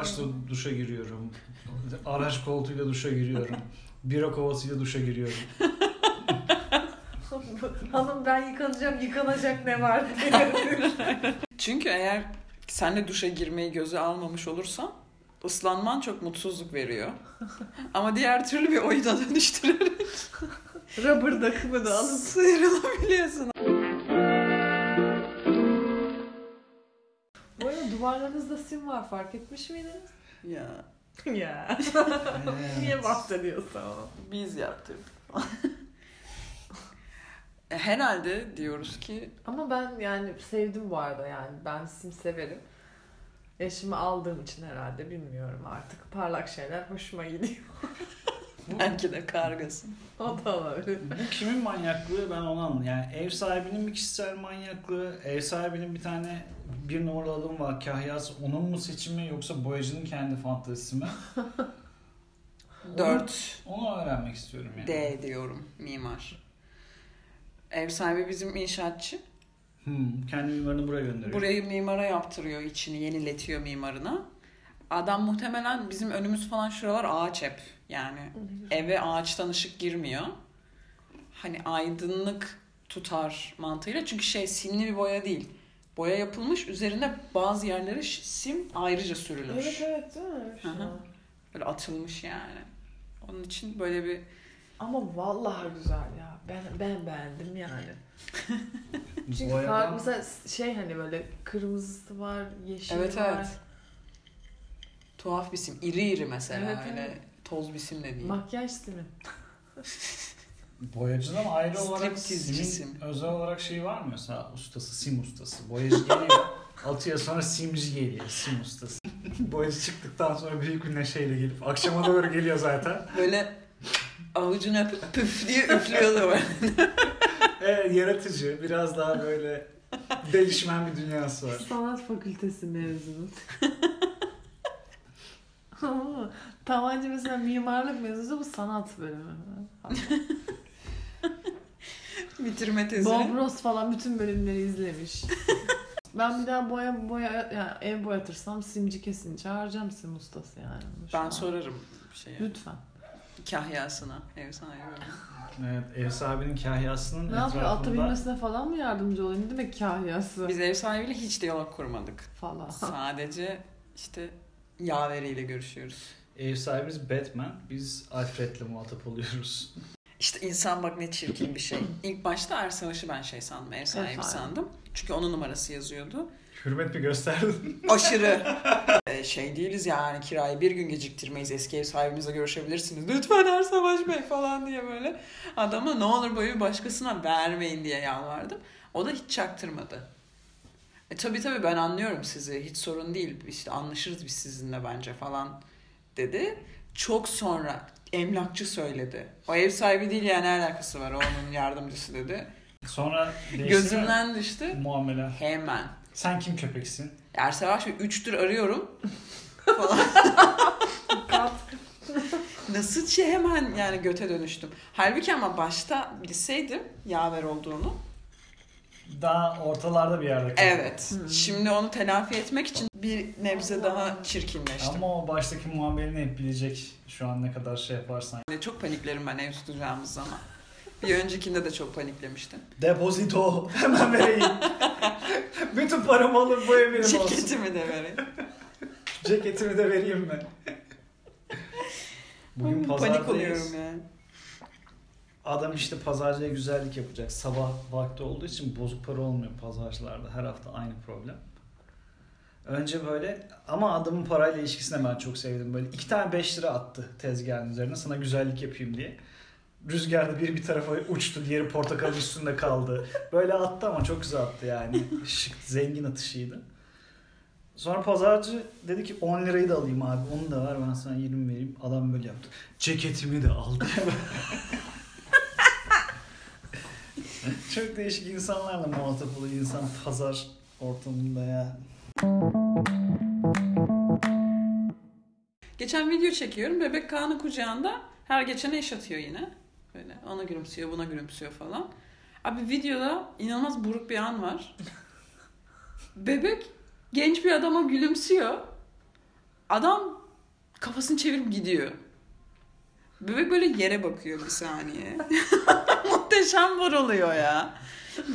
Flush'la duşa giriyorum. Araç koltuğuyla duşa giriyorum. Bira kovasıyla duşa giriyorum. Hanım ben yıkanacağım yıkanacak ne var diye. Çünkü eğer sen de duşa girmeyi göze almamış olursan ıslanman çok mutsuzluk veriyor. Ama diğer türlü bir oyuna dönüştürerek Rubber takımı da alıp sıyrılabiliyorsun. Duvarlarınızda sim var fark etmiş miydiniz? Ya ya. Niye bahsediyorsun ama? biz yaptırdık. E, Herhalde diyoruz ki Ama ben yani sevdim bu arada yani ben sim severim. Yaşımı aldığım için herhalde bilmiyorum artık. Parlak şeyler hoşuma gidiyor. belki de kargasın. O da olabilir. Bu kimin manyaklığı ben onu anlamadım. Yani ev sahibinin bir kişisel manyaklığı, ev sahibinin bir tane bir numaralı adım var kahyası onun mu seçimi yoksa boyacının kendi fantezisi mi? 4 Onu öğrenmek istiyorum yani. D diyorum mimar. Ev sahibi bizim inşaatçı. Hmm, kendi mimarını buraya gönderiyor. Burayı mimara yaptırıyor, içini yeniletiyor mimarına. Adam muhtemelen bizim önümüz falan şuralar ağaç hep. Yani eve ağaçtan ışık girmiyor. Hani aydınlık tutar mantığıyla. Çünkü şey simli bir boya değil. Boya yapılmış. Üzerinde bazı yerlere sim ayrıca sürülmüş. Evet evet değil mi? Hı hı. Böyle atılmış yani. Onun için böyle bir Ama vallahi güzel ya. Ben ben beğendim yani. Çünkü Boyadan- farklı mesela şey hani böyle kırmızısı var, yeşili Evet, var. evet. Tuhaf bir sim. İri iri mesela. Evet, öyle evet. toz bir sim de değil. Makyaj simi. Boyacıdan ayrı olarak simin sim. özel olarak şey var mı mesela ustası, sim ustası. Boyacı geliyor, atıyor sonra simci geliyor, sim ustası. Boyacı çıktıktan sonra büyük bir neşeyle gelip akşama doğru geliyor zaten. Böyle avucunu öpüp püf diye üflüyorlar. Evet, yaratıcı, biraz daha böyle delişmen bir dünyası var. Sanat fakültesi mezunu. Ama Tamancı mesela mimarlık mezunu bu sanat bölümü. Bitirme tezi. Bob Ross falan bütün bölümleri izlemiş. ben bir daha boya boya yani ev boyatırsam simci kesin çağıracağım sim ustası yani. Şu Ben an. sorarım bir şeye. Lütfen. Kahyasına, ev sahibi. Evet, ev sahibinin kahyasının Ne yapıyor? Atı etrafında binmesine falan mı yardımcı olayım? Ne demek kahyası Biz ev sahibiyle hiç diyalog kurmadık. falan. Sadece işte yaveriyle görüşüyoruz. ev sahibimiz Batman, biz Alfred'le muhatap oluyoruz. İşte insan bak ne çirkin bir şey. İlk başta Ersavaş'ı ben şey sandım, ev sahibi sahibi. sandım. Çünkü onun numarası yazıyordu. Hürmet mi gösterdin? Aşırı. Ee, şey değiliz yani kirayı bir gün geciktirmeyiz. Eski ev sahibimizle görüşebilirsiniz. Lütfen Ersavaş Bey falan diye böyle. Adama ne olur boyu başkasına vermeyin diye yalvardım. O da hiç çaktırmadı. E tabii tabii ben anlıyorum sizi. Hiç sorun değil. İşte anlaşırız biz sizinle bence falan dedi. Çok sonra emlakçı söyledi. O ev sahibi değil yani ne alakası var o onun yardımcısı dedi. Sonra değişti mi Gözümden düştü. muamele. Hemen. Sen kim köpeksin? Ersavaş Bey 3'tür arıyorum. falan. Nasıl şey hemen yani göte dönüştüm. Halbuki ama başta bilseydim yaver olduğunu. Daha ortalarda bir yerde kaldı. Evet. Hmm. Şimdi onu telafi etmek için bir nebze daha çirkinleştim. Ama o baştaki muamelini hep bilecek şu an ne kadar şey yaparsan. Çok paniklerim ben ev tutacağımız zaman. Bir öncekinde de çok paniklemiştim. Depozito hemen vereyim. Bütün paramı alıp bu ev benim olsun. Ceketimi de vereyim. Ceketimi de vereyim mi? Bugün Panik pazardayız. oluyorum yani. Adam işte pazarcıya güzellik yapacak. Sabah vakti olduğu için bozuk para olmuyor pazarcılarda. Her hafta aynı problem. Önce böyle ama adamın parayla ilişkisini ben çok sevdim. Böyle iki tane 5 lira attı tezgahın üzerine sana güzellik yapayım diye. Rüzgarda biri bir tarafa uçtu, diğeri portakalın üstünde kaldı. Böyle attı ama çok güzel attı yani. Şık, zengin atışıydı. Sonra pazarcı dedi ki 10 lirayı da alayım abi. Onu da ver ben sana 20 vereyim. Adam böyle yaptı. Ceketimi de aldı. Çok değişik insanlarla muhatap oluyor insan pazar ortamında ya. Geçen video çekiyorum. Bebek Kaan'ın kucağında her geçene eş atıyor yine. Böyle ona gülümsüyor, buna gülümsüyor falan. Abi videoda inanılmaz buruk bir an var. Bebek genç bir adama gülümsüyor. Adam kafasını çevirip gidiyor. Bebek böyle yere bakıyor bir saniye. Muhteşem var oluyor ya.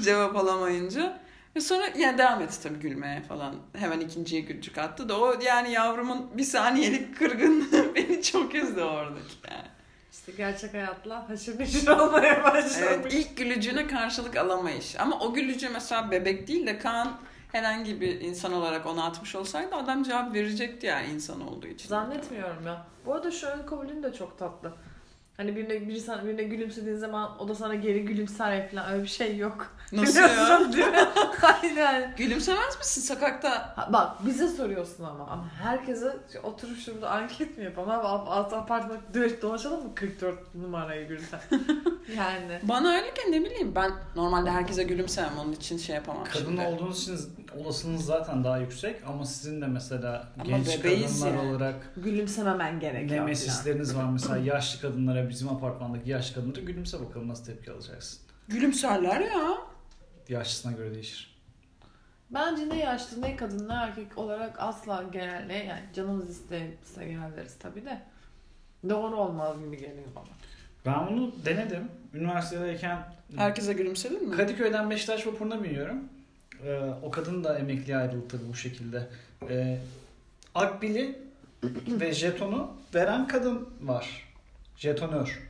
Cevap alamayınca. Ve sonra yani devam etti tabii gülmeye falan. Hemen ikinciye gülcük attı da o yani yavrumun bir saniyelik kırgın beni çok üzdü oradaki yani. İşte gerçek hayatla haşır neşir olmaya başlamış. Evet, ilk gülücüğüne karşılık alamayış. Ama o gülücüğü mesela bebek değil de Kaan herhangi bir insan olarak ona atmış olsaydı adam cevap verecekti yani insan olduğu için. Zannetmiyorum ya. Bu arada şu ön kabulün de çok tatlı. Hani birine, biri sana, birine gülümsediğin zaman o da sana geri gülümser falan öyle bir şey yok. Nasıl ya? Değil mi? Aynen. Gülümsemez misin sokakta? Ha, bak bize soruyorsun ama. Ama herkese oturup şurada anket mi yapalım? Abi alt apartman dört dolaşalım mı 44 numarayı gülsen? yani. Bana öyleyken ne bileyim ben normalde herkese gülümsemem onun için şey yapamam Kadın şimdi. olduğunuz için olasılığınız zaten daha yüksek ama sizin de mesela Ama genç kadınlar yani. olarak Gülümsememen gerekiyor. falan. nemesisleriniz var. Mesela yaşlı kadınlara bizim apartmandaki yaşlı kadınlara gülümse bakalım nasıl tepki alacaksın. Gülümserler ya. Yaşlısına göre değişir. Bence ne yaşlı ne kadın ne erkek olarak asla genelde yani canımız isterse genelleriz tabii de doğru olmaz gibi geliyor bana. Ben bunu denedim. Üniversitedeyken Herkese gülümsedin mi? Kadıköy'den Beşiktaş vapuruna biniyorum. Ee, o kadın da emekliye ayrıldı tabii bu şekilde. Ee, Akbil'i ve jetonu veren kadın var. Jetonör.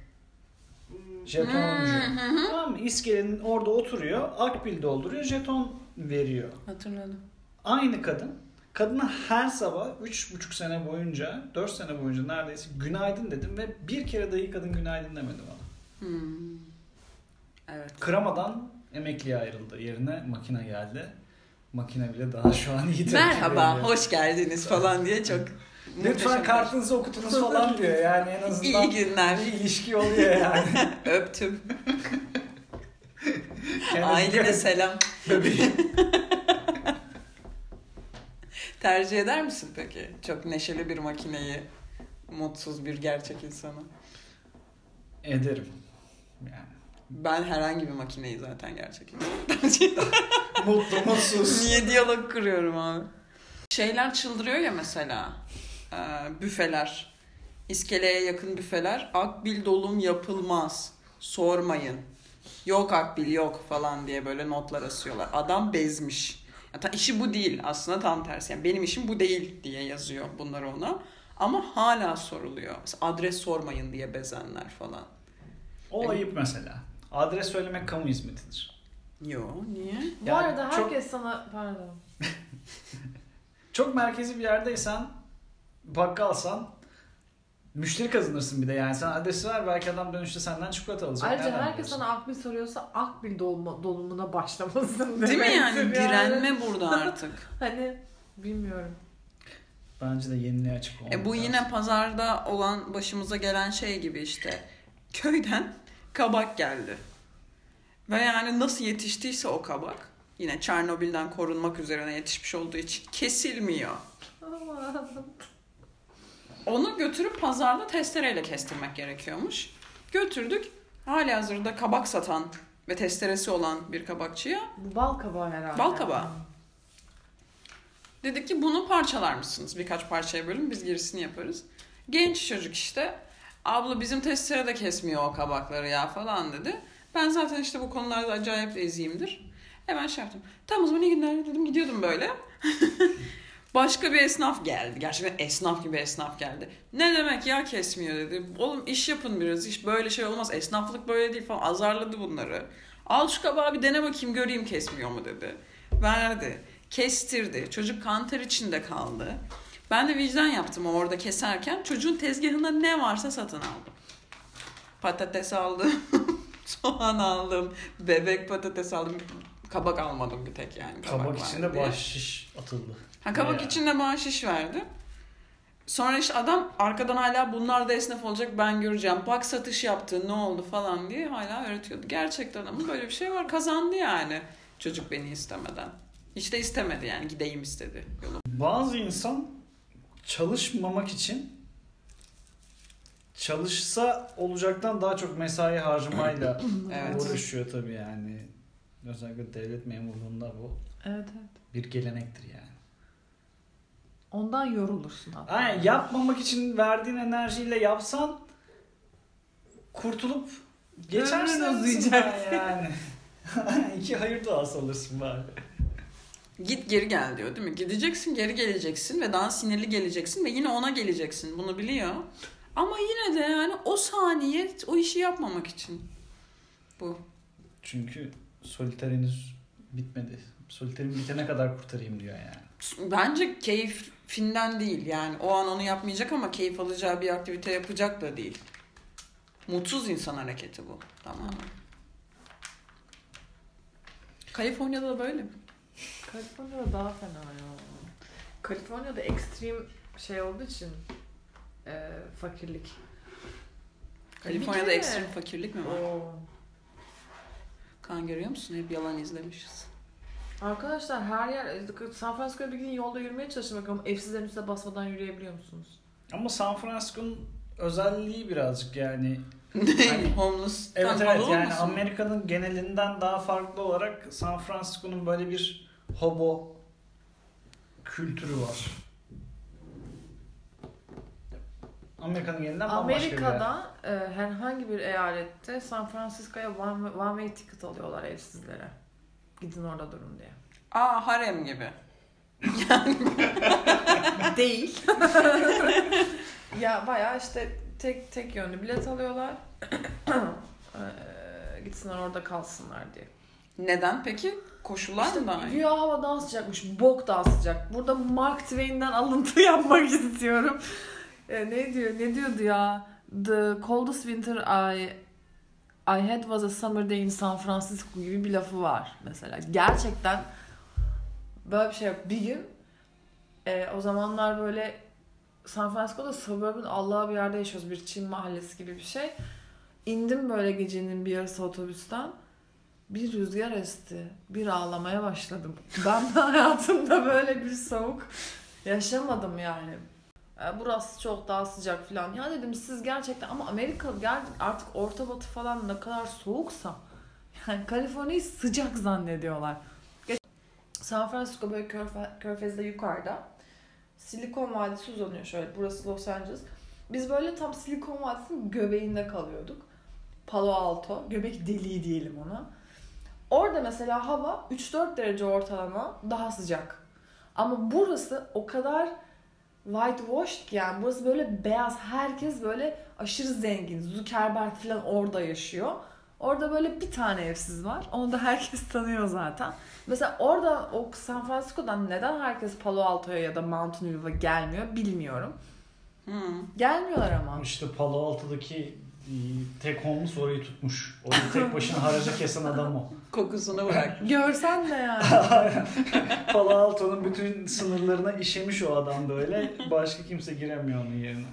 Jetoncu. Hı. Tamam mı? İskelenin orada oturuyor. Akbil dolduruyor. Jeton veriyor. Hatırladım. Aynı kadın. Kadına her sabah 3,5 sene boyunca, 4 sene boyunca neredeyse günaydın dedim ve bir kere dahi kadın günaydın demedi bana. Hmm. Evet. Kıramadan emekliye ayrıldı. Yerine makine geldi. Makine bile daha şu an iyi Merhaba, veriyor. hoş geldiniz falan diye çok Lütfen kartınızı okutunuz falan diyor. Yani en azından İyi günler. bir ilişki oluyor yani. Öptüm. Ailene selam. Tercih eder misin peki? Çok neşeli bir makineyi, mutsuz bir gerçek insanı. Ederim. Yani. Ben herhangi bir makineyi zaten gerçek insanı tercih ederim. Mutlu mutsuz. Niye diyalog kuruyorum abi? Şeyler çıldırıyor ya mesela. Ee, büfeler. İskeleye yakın büfeler. Akbil dolum yapılmaz. Sormayın. Yok akbil yok falan diye böyle notlar asıyorlar. Adam bezmiş. Ya, ta- işi bu değil aslında tam tersi. Yani benim işim bu değil diye yazıyor bunlar ona. Ama hala soruluyor. Mesela adres sormayın diye bezenler falan. O ayıp mesela. Adres söylemek kamu hizmetidir. Yo niye? Bu Yani arada çok- herkes sana pardon. Çok merkezi bir yerdeysen, bakkalsan müşteri kazanırsın bir de yani. Sen adresi ver belki adam dönüşte senden çikolata alacak. Ayrıca Nereden herkes biliyorsun? sana akbil soruyorsa akbil dolma, dolumuna başlamasın Değil mi yani? Direnme burada artık. Hani bilmiyorum. Bence de yeniliğe açık olmak E bu lazım. yine pazarda olan başımıza gelen şey gibi işte. Köyden kabak geldi. Ve yani nasıl yetiştiyse o kabak yine Çernobil'den korunmak üzerine yetişmiş olduğu için kesilmiyor. Onu götürüp pazarda testereyle kestirmek gerekiyormuş. Götürdük. Hali hazırda kabak satan ve testeresi olan bir kabakçıya Bu bal kabağı herhalde. Bal kabağı. Dedik ki bunu parçalar mısınız? Birkaç parçaya bölün biz gerisini yaparız. Genç çocuk işte. Abla bizim testere de kesmiyor o kabakları ya falan dedi. Ben zaten işte bu konularda acayip eziyimdir. Hemen şey yaptım. Tamam o zaman iyi günler dedim gidiyordum böyle. Başka bir esnaf geldi. Gerçekten esnaf gibi esnaf geldi. Ne demek ya kesmiyor dedi. Oğlum iş yapın biraz. iş böyle şey olmaz. Esnaflık böyle değil falan. Azarladı bunları. Al şu kabağı bir dene bakayım göreyim kesmiyor mu dedi. Verdi. Kestirdi. Çocuk kanter içinde kaldı. Ben de vicdan yaptım orada keserken. Çocuğun tezgahında ne varsa satın aldım. Patates aldım. soğan aldım. Bebek patates aldım. Kabak almadım bir tek yani. Kabak var içinde diye. bahşiş atıldı. Ha kabak Ya. içinde bahşiş verdi. Sonra işte adam arkadan hala bunlar da esnaf olacak ben göreceğim. Bak satış yaptı ne oldu falan diye hala öğretiyordu. Gerçekten ama böyle bir şey var kazandı yani. Çocuk beni istemeden. Hiç de istemedi yani gideyim istedi yolu. Bazı insan çalışmamak için çalışsa olacaktan daha çok mesai harcamayla Evet. uğraşıyor tabii yani. Özellikle devlet memurluğunda bu Evet evet. bir gelenektir yani. Ondan yorulursun hatta. Aynen yapmamak için verdiğin enerjiyle yapsan kurtulup geçersin Ömrün yani. İki hayır duası alırsın bari. Git geri gel diyor değil mi? Gideceksin geri geleceksin ve daha sinirli geleceksin ve yine ona geleceksin. Bunu biliyor. Ama yine de yani o saniye o işi yapmamak için. Bu. Çünkü soliter henüz bitmedi. Soliterin bitene kadar kurtarayım diyor yani. Bence keyfinden değil yani o an onu yapmayacak ama keyif alacağı bir aktivite yapacak da değil. Mutsuz insan hareketi bu. Tamam. Kaliforniya'da da böyle mi? Kaliforniya'da daha fena ya. Kaliforniya'da ekstrem şey olduğu için e, fakirlik. Kaliforniya'da Bir kere- ekstrem fakirlik mi var? Oo. Kan görüyor musun? Hep yalan izlemişiz. Arkadaşlar her yer San Francisco'ya bir gün yolda yürümeye çalıştım bakalım evsizlerin üstüne basmadan yürüyebiliyor musunuz? Ama San Francisco'nun özelliği birazcık yani. Ne? Homeless. Evet evet yani? Amerika'nın genelinden daha farklı olarak San Francisco'nun böyle bir hobo kültürü var. Amerika'nın genelinden bambaşka bir yer. Amerika'da e, herhangi bir eyalette San Francisco'ya one, one way ticket alıyorlar evsizlere. Gidin orada durun diye. Aa harem gibi. Değil. ya bayağı işte tek tek yönlü bilet alıyorlar. Eee, gitsinler orada kalsınlar diye. Neden peki? Koşullar İşte mı daha iyi? güya hava daha sıcakmış, bok daha sıcak. Burada Mark Twain'den alıntı yapmak istiyorum. E, ne diyor, ne diyordu ya? The coldest winter I I had was a summer day in San Francisco gibi bir lafı var mesela. Gerçekten böyle bir şey yok. Bir gün e, o zamanlar böyle San Francisco'da suburban Allah'a bir yerde yaşıyoruz. Bir Çin mahallesi gibi bir şey. İndim böyle gecenin bir yarısı otobüsten. Bir rüzgar esti. Bir ağlamaya başladım. Ben de hayatımda böyle bir soğuk yaşamadım yani. E, burası çok daha sıcak falan. Ya dedim siz gerçekten ama Amerika gel artık Orta Batı falan ne kadar soğuksa yani Kaliforniya'yı sıcak zannediyorlar. San Francisco böyle körfe, körfezde yukarıda. Silikon Vadisi uzanıyor şöyle. Burası Los Angeles. Biz böyle tam Silikon Vadisi'nin göbeğinde kalıyorduk. Palo Alto. Göbek deliği diyelim ona. Orada mesela hava 3-4 derece ortalama daha sıcak. Ama burası o kadar whitewashed ki yani burası böyle beyaz. Herkes böyle aşırı zengin. Zuckerberg falan orada yaşıyor. Orada böyle bir tane evsiz var. Onu da herkes tanıyor zaten. Mesela orada o San Francisco'dan neden herkes Palo Alto'ya ya da Mountain View'a gelmiyor bilmiyorum. Hı. Gelmiyorlar ama. İşte Palo Alto'daki tek homeless orayı tutmuş. Orayı tek başına haraca kesen adam o. Kokusunu bırak. Görsen de yani. Palo Alto'nun bütün sınırlarına işemiş o adam böyle. Başka kimse giremiyor onun yerine.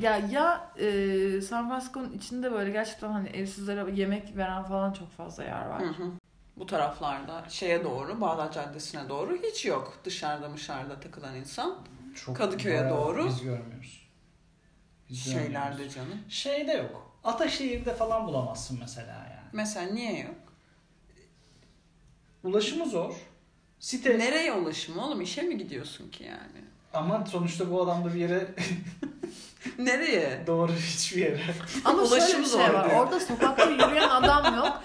Ya ya e, San Francisco'nun içinde böyle gerçekten hani evsizlere yemek veren falan çok fazla yer var. Hı hı. Bu taraflarda şeye doğru, Bağdat Caddesi'ne doğru hiç yok. Dışarıda dışarıda takılan insan. Çok Kadıköy'e doğru. Biz görmüyoruz. Biz görmüyoruz. Şeylerde canım. Şeyde yok. Ataşehir'de falan bulamazsın mesela yani. Mesela niye yok? Ulaşımı zor. Site Nereye ulaşım oğlum? İşe mi gidiyorsun ki yani? ama sonuçta bu adam da bir yere Nereye? doğru hiçbir yere. Ama Ulaşım bir zor şey var. diyor. Orada sokakta yürüyen adam yok.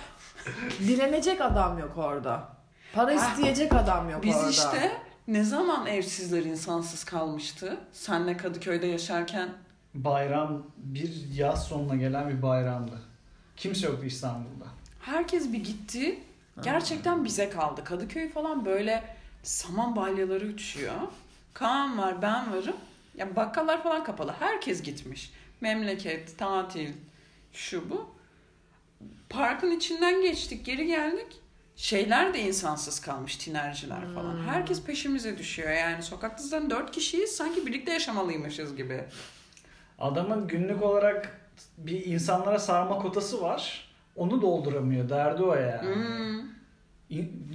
Dilenecek adam yok orada. Para Ha. isteyecek adam yok Biz orada. işte ne zaman evsizler insansız kalmıştı? Senle Kadıköy'de yaşarken Bayram bir yaz sonuna gelen bir bayramdı. Kimse yoktu İstanbul'da. herkes bir gitti. Gerçekten bize kaldı. Kadıköy falan böyle saman balyaları uçuyor. Kaan var, ben varım. Ya bakkallar falan kapalı. Herkes gitmiş. Memleket, tatil, şu bu. Parkın içinden geçtik, geri geldik. Şeyler de insansız kalmış, tinerciler falan. Hmm. Herkes peşimize düşüyor. Yani sokakta zaten dört kişiyiz. Sanki birlikte yaşamalıymışız gibi. Adamın günlük olarak bir insanlara sarma kotası var. Onu dolduramıyor. Derdi o yani. Hmm.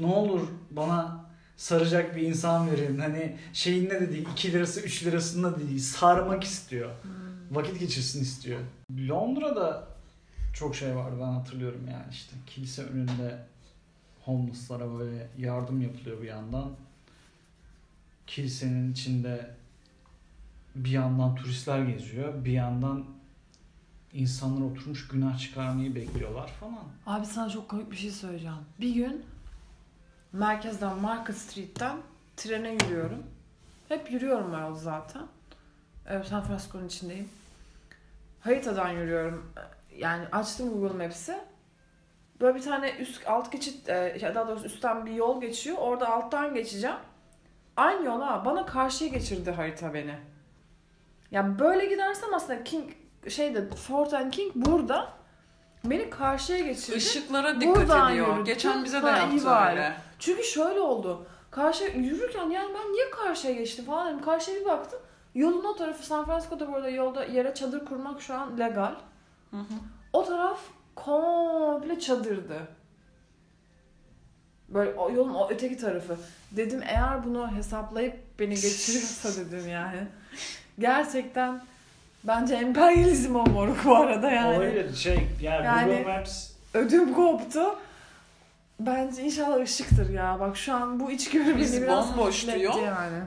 Ne olur bana saracak bir insan verin. Hani şeyin ne dedi 2 lirası 3 lirasında değil. Sarmak istiyor. Vakit geçirsin istiyor. Londra'da çok şey vardı ben hatırlıyorum yani işte. Kilise önünde homeless'lara böyle yardım yapılıyor bir yandan. Kilisenin içinde bir yandan turistler geziyor, bir yandan insanlar oturmuş günah çıkarmayı bekliyorlar falan. Abi sana çok komik bir şey söyleyeceğim. Bir gün merkezden Market Street'ten trene yürüyorum. Hep yürüyorum ben zaten. Ee, San Francisco'nun içindeyim. Haritadan yürüyorum. Yani açtım Google Maps'i. Böyle bir tane üst alt geçit, e, daha doğrusu üstten bir yol geçiyor. Orada alttan geçeceğim. Aynı yol ha. Bana karşıya geçirdi harita beni. Ya böyle gidersem aslında King şeyde Fort and King burada beni karşıya geçirdi. Işıklara dikkat Buradan ediyor. yürüdüm. Geçen bize de yaptı öyle. Çünkü şöyle oldu. Karşı yürürken yani ben niye karşıya geçtim falan dedim. Karşıya bir baktım. Yolun o tarafı San Francisco'da burada yolda yere çadır kurmak şu an legal. Hı hı. O taraf komple çadırdı. Böyle o yolun o öteki tarafı. Dedim eğer bunu hesaplayıp beni geçiriyorsa dedim yani. Gerçekten bence emperyalizm o moruk bu arada yani. Olabilir şey yani, Yani- Google Maps Ödüm koptu. Bence inşallah ışıktır ya. Bak şu an bu içgörü Biz beni biraz bomboş diyor. yani.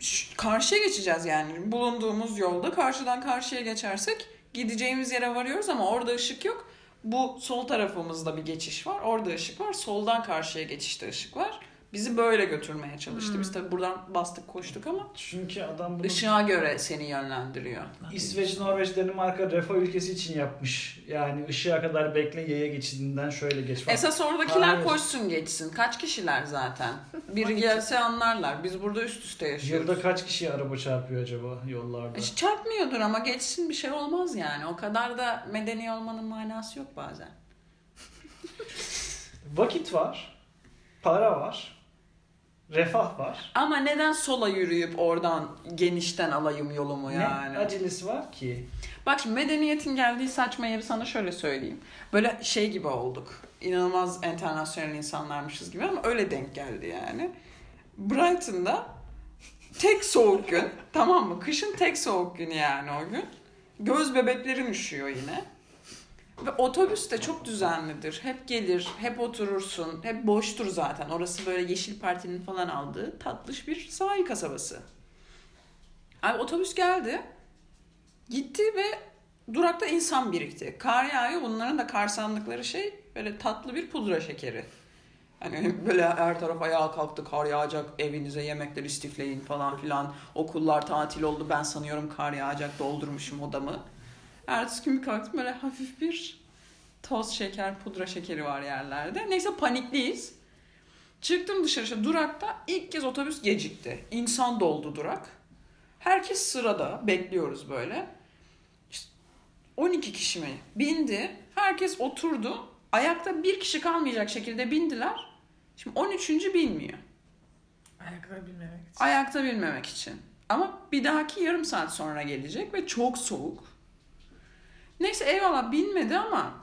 Ş- Karşıya geçeceğiz yani. Bulunduğumuz yolda karşıdan karşıya geçersek gideceğimiz yere varıyoruz ama orada ışık yok. Bu sol tarafımızda bir geçiş var. Orada ışık var. Soldan karşıya geçişte ışık var. Bizi böyle götürmeye çalıştı. Hmm. Biz tabii buradan bastık koştuk ama çünkü adam bunu ışığa göre seni yönlendiriyor. İsveç, Norveç, Danimarka refah ülkesi için yapmış. Yani ışığa kadar bekle yaya geçidinden şöyle geç falan. Esas oradakiler Hayır. koşsun geçsin. Kaç kişiler zaten? Biri gelse anlarlar. Biz burada üst üste yaşıyoruz. Yılda kaç kişiye araba çarpıyor acaba yollarda? Hiç çarpmıyordur ama geçsin bir şey olmaz yani. O kadar da medeni olmanın manası yok bazen. Vakit var, para var, refah var. Ama neden sola yürüyüp oradan genişten alayım yolumu yani? Ne acelesi var ki? Bak şimdi medeniyetin geldiği saçma yeri sana şöyle söyleyeyim. Böyle şey gibi olduk. İnanılmaz internasyonel insanlarmışız gibi ama öyle denk geldi yani. Brighton'da tek soğuk gün tamam mı? Kışın tek soğuk günü yani o gün. Göz bebeklerin üşüyor yine. Ve otobüs de çok düzenlidir. Hep gelir, hep oturursun. Hep boştur zaten. Orası böyle Yeşil Parti'nin falan aldığı tatlış bir sahil kasabası. Abi otobüs geldi. Gitti ve durakta insan birikti. Kar yağıyor. Bunların da kar sandıkları şey böyle tatlı bir pudra şekeri. Hani böyle her taraf ayağa kalktı kar yağacak evinize yemekler istifleyin falan filan. Okullar tatil oldu ben sanıyorum kar yağacak doldurmuşum odamı. Ertesi gün bir kalktım böyle hafif bir toz şeker pudra şekeri var yerlerde. Neyse panikliyiz. Çıktım dışarı işte durakta ilk kez otobüs gecikti. İnsan doldu durak. Herkes sırada bekliyoruz böyle. İşte 12 kişi mi? Bindi. Herkes oturdu. Ayakta bir kişi kalmayacak şekilde bindiler. Şimdi 13. bilmiyor. Ayakları bilmemek için. Ayakta binmemek için. Ama bir dahaki yarım saat sonra gelecek ve çok soğuk. Neyse eyvallah binmedi ama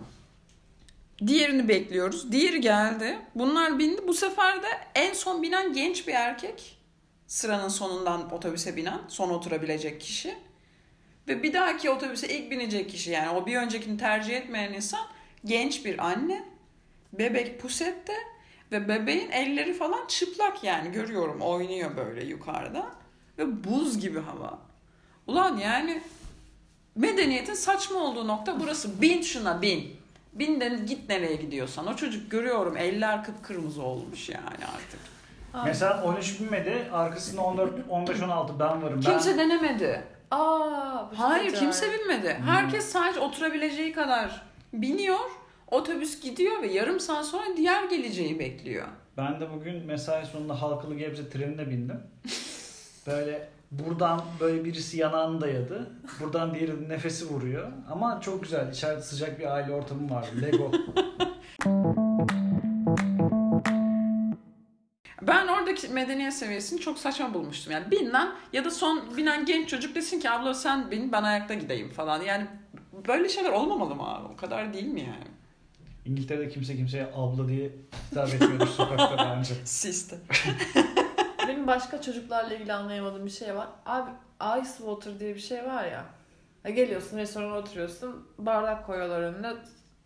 diğerini bekliyoruz. Diğeri geldi. Bunlar bindi. Bu sefer de en son binen genç bir erkek. Sıranın sonundan otobüse binen. Son oturabilecek kişi. Ve bir dahaki otobüse ilk binecek kişi yani o bir öncekini tercih etmeyen insan genç bir anne. Bebek pusette ve bebeğin elleri falan çıplak yani görüyorum oynuyor böyle yukarıda. Ve buz gibi hava. Ulan yani medeniyetin saçma olduğu nokta burası. Bin şuna bin. Bin de git nereye gidiyorsan. O çocuk görüyorum eller kıpkırmızı olmuş yani artık. Abi. Mesela 13 binmedi, arkasında 14, 15, 16 ben varım. Kimse ben... denemedi. Aa, Hayır kimse binmedi. Herkes sadece oturabileceği kadar biniyor. Otobüs gidiyor ve yarım saat sonra diğer geleceği bekliyor. Ben de bugün mesai sonunda Halkalı Gebze trenine bindim. Böyle buradan böyle birisi yanağını dayadı. Buradan diğeri nefesi vuruyor. Ama çok güzel. İçeride sıcak bir aile ortamı vardı. Lego. Ben oradaki medeniyet seviyesini çok saçma bulmuştum. Yani binen ya da son binen genç çocuk desin ki abla sen bin ben ayakta gideyim falan. Yani böyle şeyler olmamalı mı abi? O kadar değil mi yani? İngiltere'de kimse kimseye abla diye hitap etmiyordu sokakta bence. Siste. Benim başka çocuklarla ilgili anlayamadığım bir şey var. Abi ice water diye bir şey var ya. Ya geliyorsun restorana oturuyorsun. Bardak koyuyorlar önüne.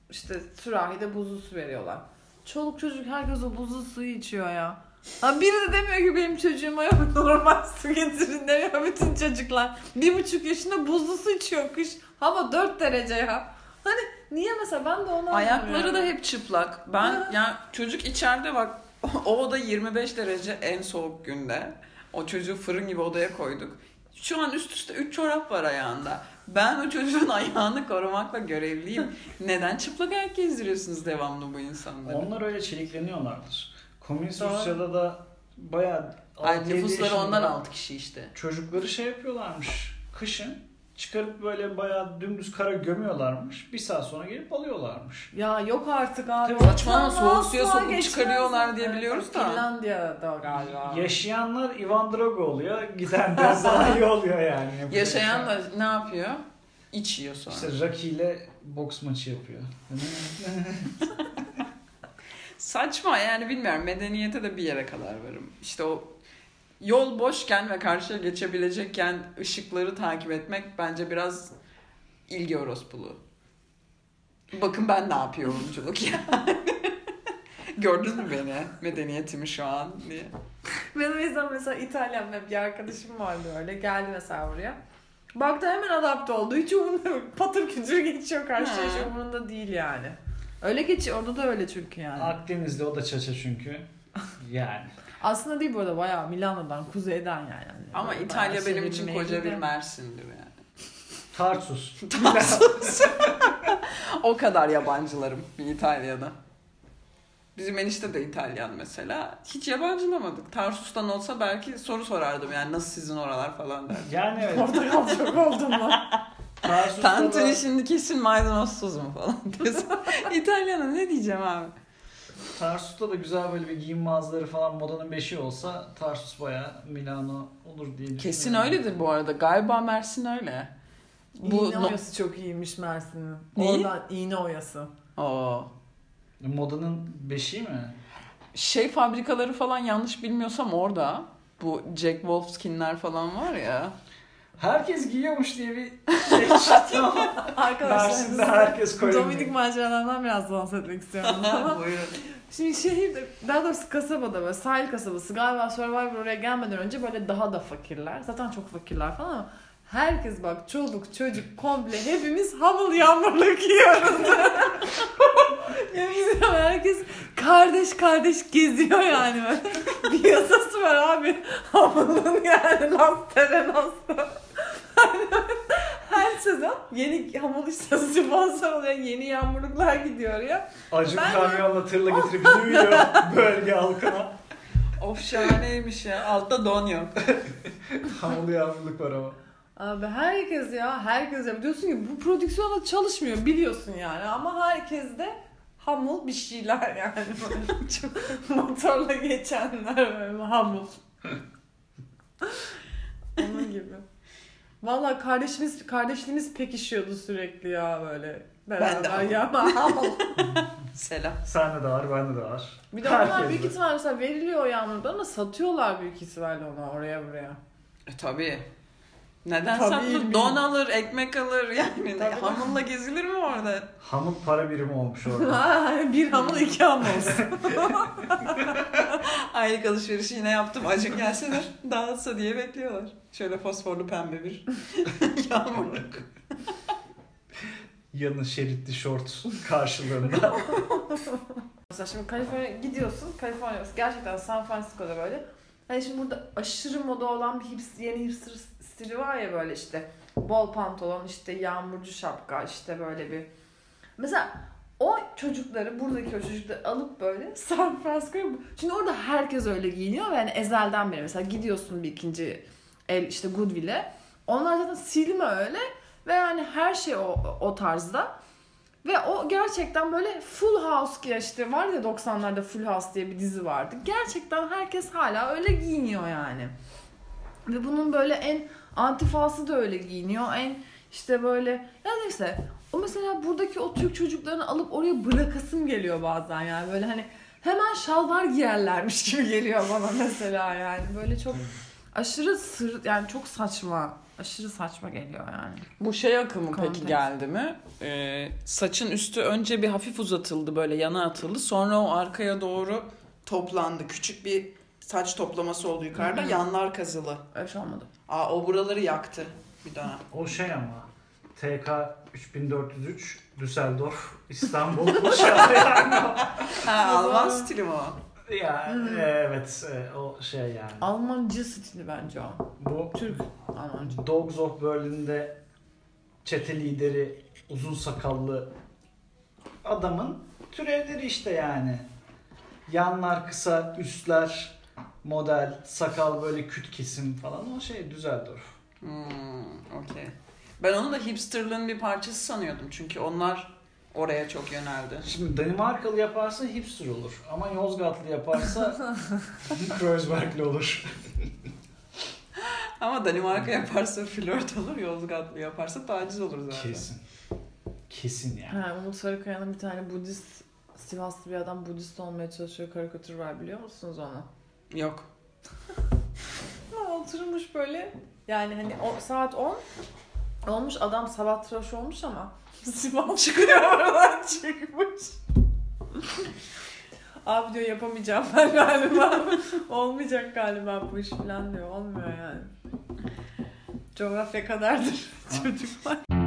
İşte sürahide buzlu su veriyorlar. Çoluk çocuk herkes o buzlu suyu içiyor ya. Ha biri de demiyor ki benim çocuğuma yok normal su getirin demiyor bütün çocuklar. Bir buçuk yaşında buzlu su içiyor kış. Hava 4 derece ya. Hani niye mesela ben de onu Ayakları da hep çıplak. Ben ya çocuk içeride bak o oda 25 derece en soğuk günde. O çocuğu fırın gibi odaya koyduk. Şu an üst üste 3 çorap var ayağında. Ben o çocuğun ayağını korumakla görevliyim. Neden çıplak ayak gezdiriyorsunuz devamlı bu insanları? Onlar öyle çelikleniyorlardır. Komünist Doğru. Rusya'da da bayağı Ay, 6-7 nüfusları ondan 6 kişi işte. Çocukları şey yapıyorlarmış. Kışın çıkarıp böyle bayağı dümdüz kara gömüyorlarmış. Bir saat sonra gelip alıyorlarmış. Ya yok artık abi. Tabii Asla soğuk suya sokup çıkarıyorlar diye biliyoruz da. Finlandiya'da galiba. Yaşayanlar Ivan Drago oluyor. Giden de Zahi oluyor yani. Yaşayan da ne yapıyor? İçiyor sonra. İşte Rocky ile boks maçı yapıyor. Saçma yani bilmiyorum medeniyete de bir yere kadar varım. İşte o yol boşken ve karşıya geçebilecekken ışıkları takip etmek bence biraz ilgi orospuluğu. Bakın ben ne yapıyorumculuk yani. Gördünüz mü beni? Medeniyetimi şu an diye. Benim yüzden mesela İtalyan bir arkadaşım vardı öyle. Geldi mesela buraya. Baktı hemen adapte oldu. Hiç umurunda yok. Patır kütür geçiyor karşıya. Hiç umurunda değil yani. Öyle geçiyor. Orada da öyle çünkü yani. Akdeniz'de o da çaça çünkü. Yani. Aslında değil bu arada bayağı Milano'dan, kuzeyden yani. Ama Bayağı İtalya benim için koca bir Mersin'dir yani. Tarsus. O kadar yabancılarım İtalya'da. Bizim enişte de İtalyan mesela. Hiç yabancılamadık. Tarsus'tan olsa belki soru sorardım yani nasıl sizin oralar falan derdim. Yani evet. Portakal çok oldun mu? Tarsus'ta Tantuni da, şimdi kesin maydanozsuz mu falan diyorsun. İtalyana ne diyeceğim abi? Tarsus'ta da güzel böyle bir giyim mağazaları falan modanın beşi olsa Tarsus bayağı Milano olur diye düşünüyorum. Kesin öyledir bu arada. Galiba Mersin öyle. Bu İğne no- oyası çok iyiymiş Mersin'in. Oradan iğne oyası. Oo. Modanın beşiği mi? Şey fabrikaları falan yanlış bilmiyorsam orada. Bu Jack Wolfskin'ler falan var ya. Herkes giyiyormuş diye bir şey çıktı ama Arkadaşlar herkes koyuyor. Dominik maceralarından biraz bahsetmek istiyorum. Ama Buyurun. Şimdi şehirde, daha doğrusu kasabada böyle sahil kasabası galiba Survivor oraya gelmeden önce böyle daha da fakirler. Zaten çok fakirler falan ama herkes bak çoluk çocuk komple hepimiz hamıl yağmurluk yiyoruz. Yemin ediyorum herkes kardeş kardeş geziyor yani böyle. Bir yasası var abi. Hamılın yani lastere nasıl. Her sezon yeni hamur işçisi sponsor oluyor. Yeni yağmurluklar gidiyor ya. Acı Ben- kamyonla tırla getirip duyuyor bölge halkına. Of şahaneymiş ya. Altta don yok. Hamurlu yağmurluk var ama. Abi herkes ya herkes ya diyorsun ki bu prodüksiyonda çalışmıyor biliyorsun yani ama herkes de hamul bir şeyler yani çok motorla geçenler böyle hamul. Valla kardeşimiz kardeşliğimiz pekişiyordu sürekli ya böyle. Ben de Beraber ya ama. Selam. Sende de var, bende de var. Bir de onlar Herkes büyük de. ihtimalle mesela veriliyor o yağmurdan da satıyorlar büyük ihtimalle onu oraya buraya. E tabii. Neden Tabii. Don alır, ekmek alır yani. Tabii. Hamulla gezilir mi orada? Hamur para birimi olmuş orada. bir hamul iki hamul. Aylık alışverişi yine yaptım. Acık gelseler dağıtsa diye bekliyorlar. Şöyle fosforlu pembe bir yağmurluk. Yanı şeritli şort karşılığında. Mesela şimdi Kaliforniya gidiyorsun. Kaliforniya gerçekten San Francisco'da böyle. Hani şimdi burada aşırı moda olan bir hips, yeni hipster stili var ya böyle işte. Bol pantolon, işte yağmurcu şapka, işte böyle bir. Mesela o çocukları, buradaki o çocukları alıp böyle San Francisco'ya... Şimdi orada herkes öyle giyiniyor ve yani ezelden beri mesela gidiyorsun bir ikinci el işte Goodwill'e. Onlar zaten silme öyle ve yani her şey o, o tarzda. Ve o gerçekten böyle Full House ki işte var ya 90'larda Full House diye bir dizi vardı. Gerçekten herkes hala öyle giyiniyor yani. Ve bunun böyle en antifası da öyle giyiniyor. En işte böyle ya neyse o mesela buradaki o Türk çocuklarını alıp oraya bırakasım geliyor bazen yani böyle hani hemen şalvar giyerlermiş gibi geliyor bana mesela yani böyle çok aşırı sır yani çok saçma aşırı saçma geliyor yani. Bu şey akımı Konteks. peki geldi mi? Ee, saçın üstü önce bir hafif uzatıldı böyle yana atıldı. Sonra o arkaya doğru toplandı. Küçük bir saç toplaması oldu yukarıda. Hı hı. Yanlar kazılı. Öyle şey olmadı. Aa o buraları yaktı bir dönem. O şey ama TK 3403 Düsseldorf İstanbul Uşağı yani. Ha Alman stili mi o? ya Hmm. evet e, o şey yani. Almancı stili bence o. Bu Türk Almancı. Dogs of Berlin'de çete lideri uzun sakallı adamın türevleri işte yani. Yanlar kısa, üstler model, sakal böyle küt kesim falan o şey Düsseldorf. Hmm, okey. Ben onu da hipsterlığın bir parçası sanıyordum. Çünkü onlar oraya çok yöneldi. Şimdi Danimarkalı yaparsa hipster olur ama Yozgatlı yaparsa Kreuzbergli olur. Ama Danimarka yaparsa flört olur, Yozgatlı yaparsa taciz olur zaten. Kesin. Kesin yani. Ha, Umut Sarıkaya'nın bir tane Budist, Sivaslı bir adam Budist olmaya çalışıyor karikatür var biliyor musunuz onu? Yok. Ha, oturmuş böyle yani hani o saat 10 olmuş adam sabah tıraş olmuş ama Sivas çıkıyor oradan çıkmış. Abi diyor yapamayacağım ben galiba. Olmayacak galiba bu iş falan diyor. Olmuyor yani. Coğrafya kadardır çocuklar.